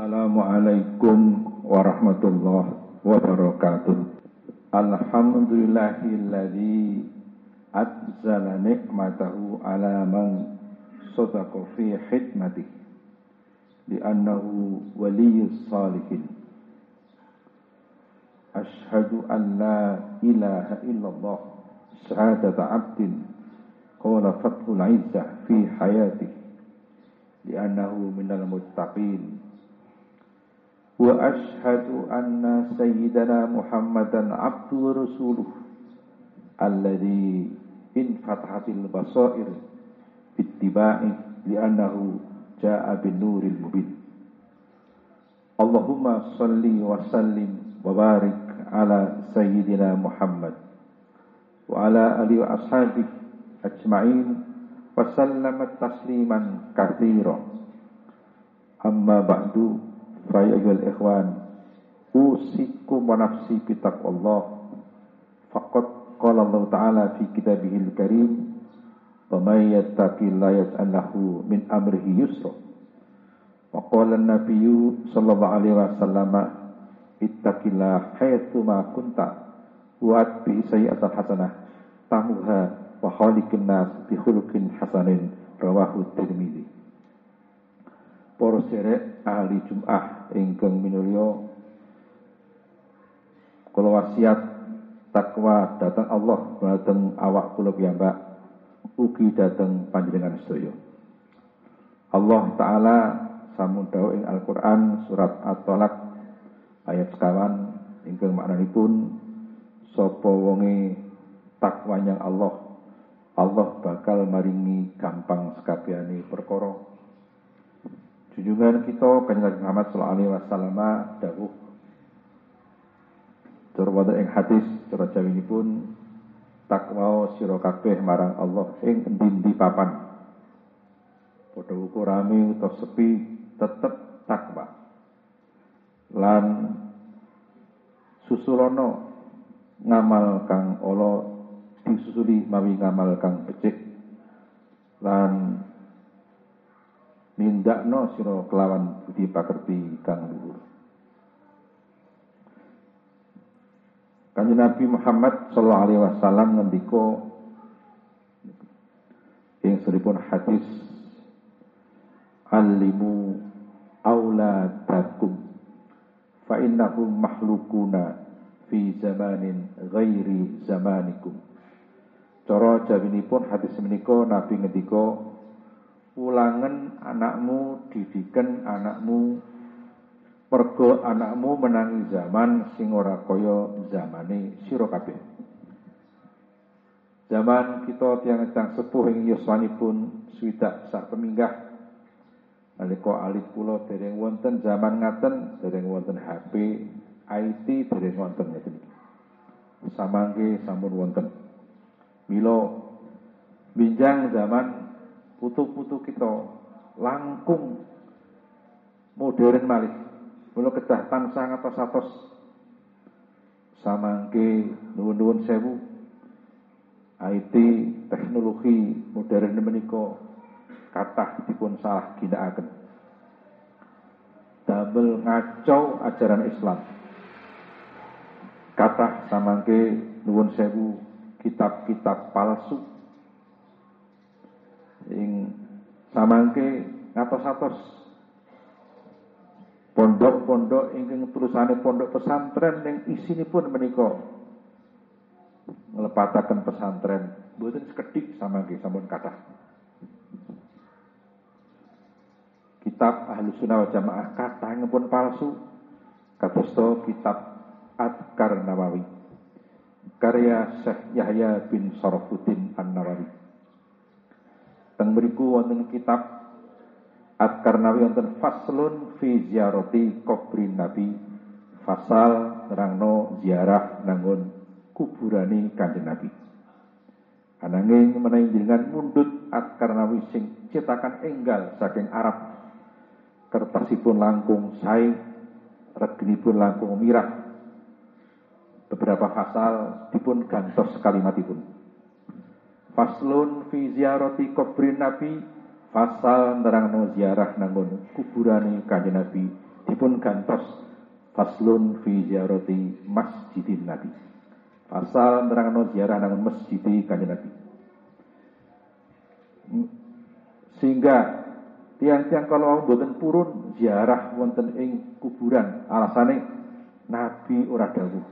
Assalamualaikum warahmatullahi wabarakatuh. Alhamdulillahilladzi adzala nikmatahu ala man sadaqa fi hikmatih li'annahu waliyyus salihin. Ashhadu an la ilaha illallah syahadata 'abdin qala fathul 'izzah fi hayatihi li'annahu minal muttaqin وأشهد أن سيدنا محمدا عبد ورسوله الذي انفتحت البصائر باتباعه لأنه جاء بالنور المبين. اللهم صل وسلم وبارك على سيدنا محمد وعلى آله وأصحابه أجمعين وسلم تسليما كثيرا. أما بعد Faya ayyuhal ikhwan. Usikum wa nafsi bitaqwallah. Faqad qala Allah Ta'ala fi kitabihil karim Wa may yattaqillah yaj'al lahu min amrihi yusra. Wa qala an-nabiyyu sallallahu alaihi wasallam Ittaqillah haitsu ma kunta Wa bi sayyi'atil hasanah tamuha wa khaliqin nas bi khuluqin hasanin. Rawahu Tirmidzi. Para serek ahli Jum'ah ingkang minulya kula wasiat takwa datang Allah dhateng awak kula piyambak ugi dhateng panjenengan sedaya. Allah taala samun dawuh ing Al-Qur'an surat At-Talaq ayat sekawan ingkang maknanipun sapa wonge takwanya Allah Allah bakal maringi gampang sekabehane perkara Junjungan kita kanjeng Muhammad sallallahu alaihi wasallam dawuh wonten ing hadis cara pun takwa sira kabeh marang Allah ing endi-endi papan. Padha ukurane utawa sepi tetep takwa. Lan susulono ngamal kang ala disusuli mawi ngamal kang becik. Lan nindakno sira kelawan budi pakerti kang luhur. Kanjeng Nabi Muhammad sallallahu alaihi wasallam ngendika ing seripun hadis Alimu auladakum fa innahum mahlukuna fi zamanin ghairi zamanikum. Cara jawinipun hadis menika Nabi ngendika ulangan anakmu, didikan anakmu, pergo anakmu menangi zaman sing ora kaya zamane sira kabeh. Zaman kita tiang cang sepuh ing yuswanipun swidak sak peminggah nalika alit kula dereng wonten zaman ngaten dereng wonten HP, IT dereng wonten ngeten iki. Samangke sampun wonten. Mila binjang zaman putu-putu kita. Langkung. Modern malih mula kedah tansah ngatos-atos samangke nuwun-nuwun sewu. IT teknologi modern menika kathah dipun salah ginakaken. Damel ngacau ajaran Islam. Kathah samangke nuwun sewu kitab-kitab palsu ing samangke ngatos-atos pondok-pondok ingkang terusane pondok pesantren ning isinipun menika nglepataken pesantren. Mboten sekedhik samangke sampun kathah. Kitab ahlu sunnah wal jamaah pun palsu kadosta kitab Adkar Nawawi. Karya Syekh Yahya bin Sarafuddin An-Nawawi Teng beriku wonten kitab At-Karnawi wonten faslun fi ziarati kubrin Nabi. Fasal nerangno ziarah nangun kuburani Kanjeng Nabi. Ananging menawi jenengan mundut At-Karnawi sing cetakan enggal saking Arab kertasipun langkung sae reginipun langkung mirah. Beberapa fasal dipun gantos kalimatipun Faslun fi ziarati kubrin Nabi. Fasal nerangno ziarah nangun kuburane Kanjeng Nabi dipun gantos. Faslun fi ziarati masjidin nabi. Pasal nerangno ziarah nang masjid kanjeng nabi. Sehingga tiang-tiang kalau boten purun ziarah wonten ing kuburan. Alasane nabi ora dawuh.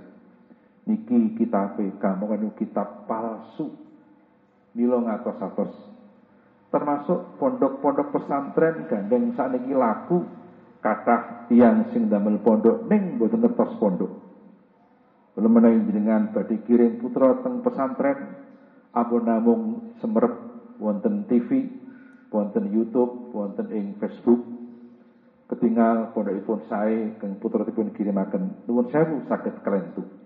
Niki kitab kamu kitab palsu milo ngatos-atos termasuk pondok-pondok pesantren gandeng sakniki laku kata tiang sing damel pondok ning boten ngertos pondok. Belum menawi jenengan badhe kirim putra teng pesantren apa namung semerep wonten TV wonten YouTube wonten ing Facebook. Ketinggal pondokipun sae kang putra dipun kirimaken. Nuwun sewu saged kelentu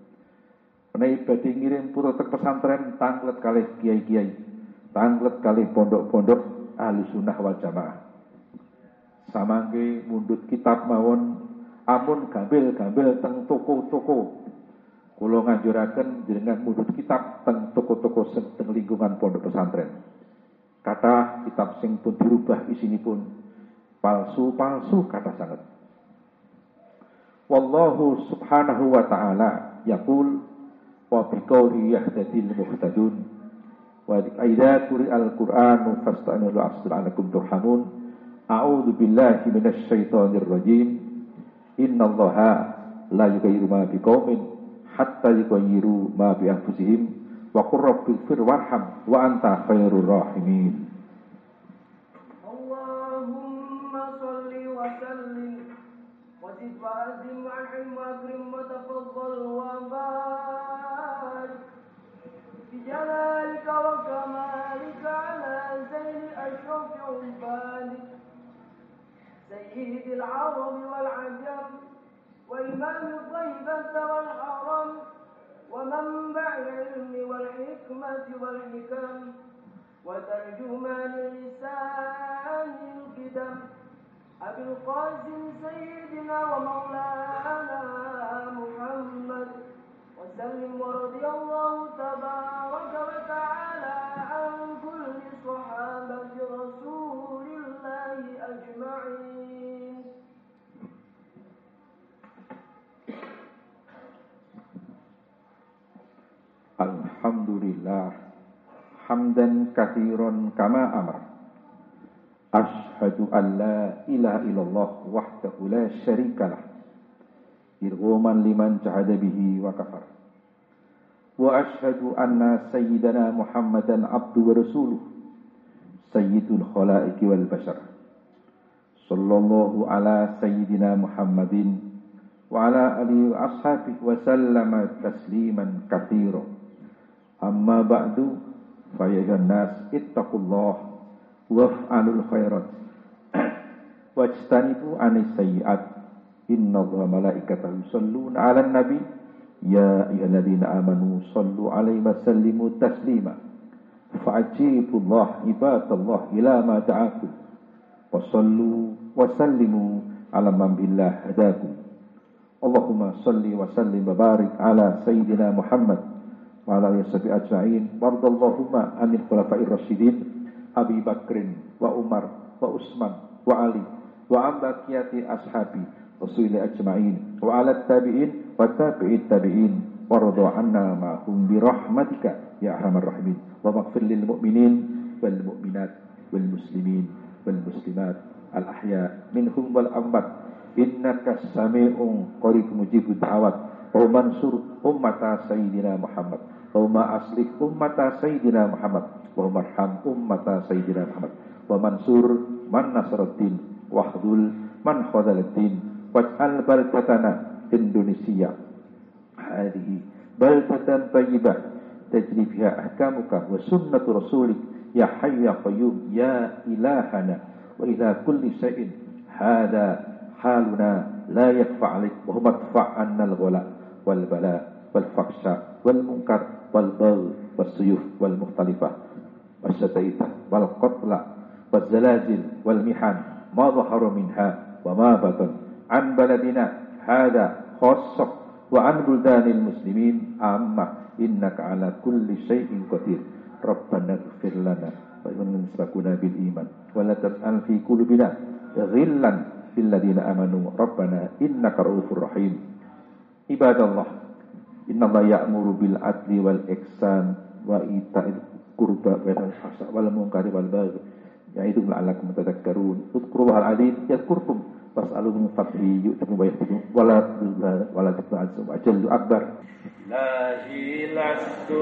menawi badhe ngirim putra teng pesantren tanglet kalih kiai-kiai tanglet kali pondok-pondok ahli sunnah wal jamaah. Samangke mundut kitab mawon amun gambil-gambil teng toko-toko. Kula nganjuraken jenengan mundut kitab teng toko-toko teng lingkungan pondok pesantren. Kata kitab sing pun dirubah isinipun palsu-palsu kata sangat. Wallahu subhanahu wa ta'ala yaqul wa biqawli yahdadil muhtadun. Wa idza quri'al qur'anu fasta'inu la'aslakum turhamun. A'udzu billahi minasy syaithanir rajim. Innallaha la yughayyiru ma biqaumin hatta yughayyiru ma bi anfusihim wa qur rabbighfir warham wa anta khairur rahimin. Allahumma salli wa sallim. Wa zid wa بجلالك وكمالك على زين أشرف عبادك. سيد العرب والعجم وإمام الطيبة والحرم ومنبع العلم والحكمة والحكم وترجمان لسان القدم. أبي القاسم سيدنا ومولانا محمد. وسلم ورضي الله تبارك وتعالى عن كل صحابة رسول الله أجمعين. الحمد لله حمدا كثيرا كما أمر. أشهد أن لا إله إلا الله وحده لا شريك له إرغاما لمن جحد به وكفر. وأشهد أن سيدنا محمدا عبد ورسوله سيد الخلائق والبشر. صلى الله على سيدنا محمد وعلى آله وأصحابه وسلم تسليما كثيرا. أما بعد فيا الناس اتقوا الله وافعلوا الخيرات. واجتنبوا عن السيئات. إن الله ملائكته يصلون على النبي. يا أيها الذين آمنوا صلوا عليه وسلموا تسليما. فأجيبوا الله عباد الله إلى ما دعاكم. وصلوا وسلموا على من بالله هداكم. اللهم صل وسلم وبارك على سيدنا محمد وعلى آله وصحبه أجمعين. وارض اللهم عن الخلفاء الراشدين أبي بكر وعمر وعثمان وعلي وعن بقية أصحابه رسول أجمعين وعلى التابعين وتابع التابعين وارضوا عنا معهم برحمتك يا أرحم الراحمين واغفر للمؤمنين والمؤمنات والمسلمين والمسلمات الأحياء منهم والأموات إنك سميع قريب مجيب الدعوات اللهم انصر أمة سيدنا محمد اللهم أصلح أمة سيدنا محمد اللهم ارحم أمة سيدنا محمد ومنصور من نصر الدين واخذل من خذل الدين واجعل بلدتنا إندونيسيا. هذه بلدة طيبة تجري فيها أحكامك وسنة رسولك. يا حي يا قيوم يا إلهنا وإلى كل شيء هذا حالنا لا يخفى عليك وهم ادفع عنا الغلاء والبلاء والفحشاء والمنكر والبغي والسيوف والمختلفة. والشتيتة والقتل والزلازل والمحن ما ظهر منها وما بطن عن بلدنا. هذا khosok wa an buldanil muslimin amma innaka ala kulli syai'in qadir. Rabbana ighfir lana wa lana sakuna bil iman. Wa la taj'al fi qulubina ghillan lil ladina amanu. Rabbana innaka ra'ufur rahim. Ibadallah Innama ya'muru bil adli wal ihsan wa ita'il qurba wa nahyi wal munkari wal baghi. Yaitu la'allakum tadhakkarun. Udhkuru al-alim yadhkurkum fas'aluhu min fadli yu'tikum wa yahdikum wala wala takunu azza wa jalla akbar. La ilastu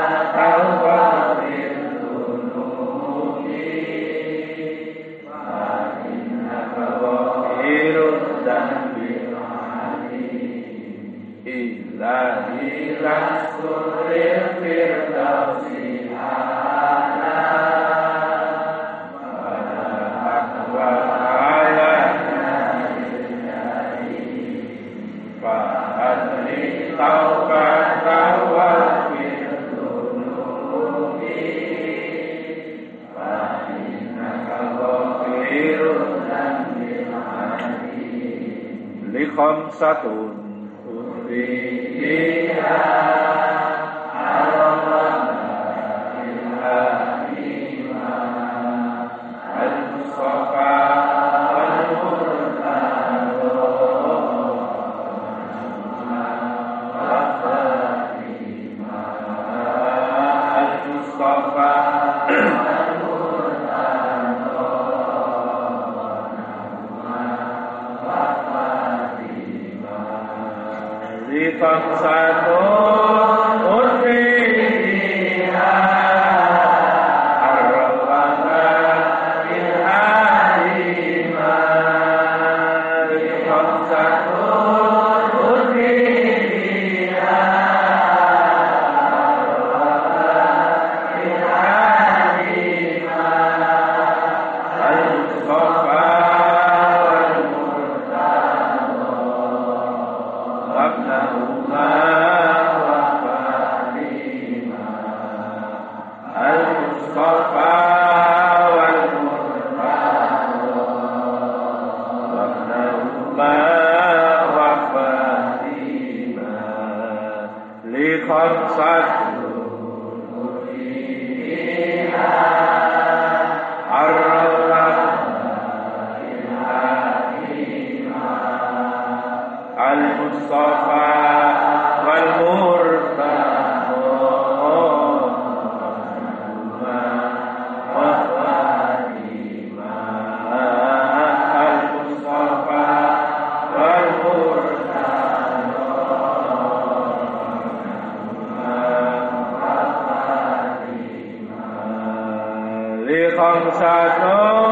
لخمسة أخفيها على outside. Lord, Lord, Ekam Satnam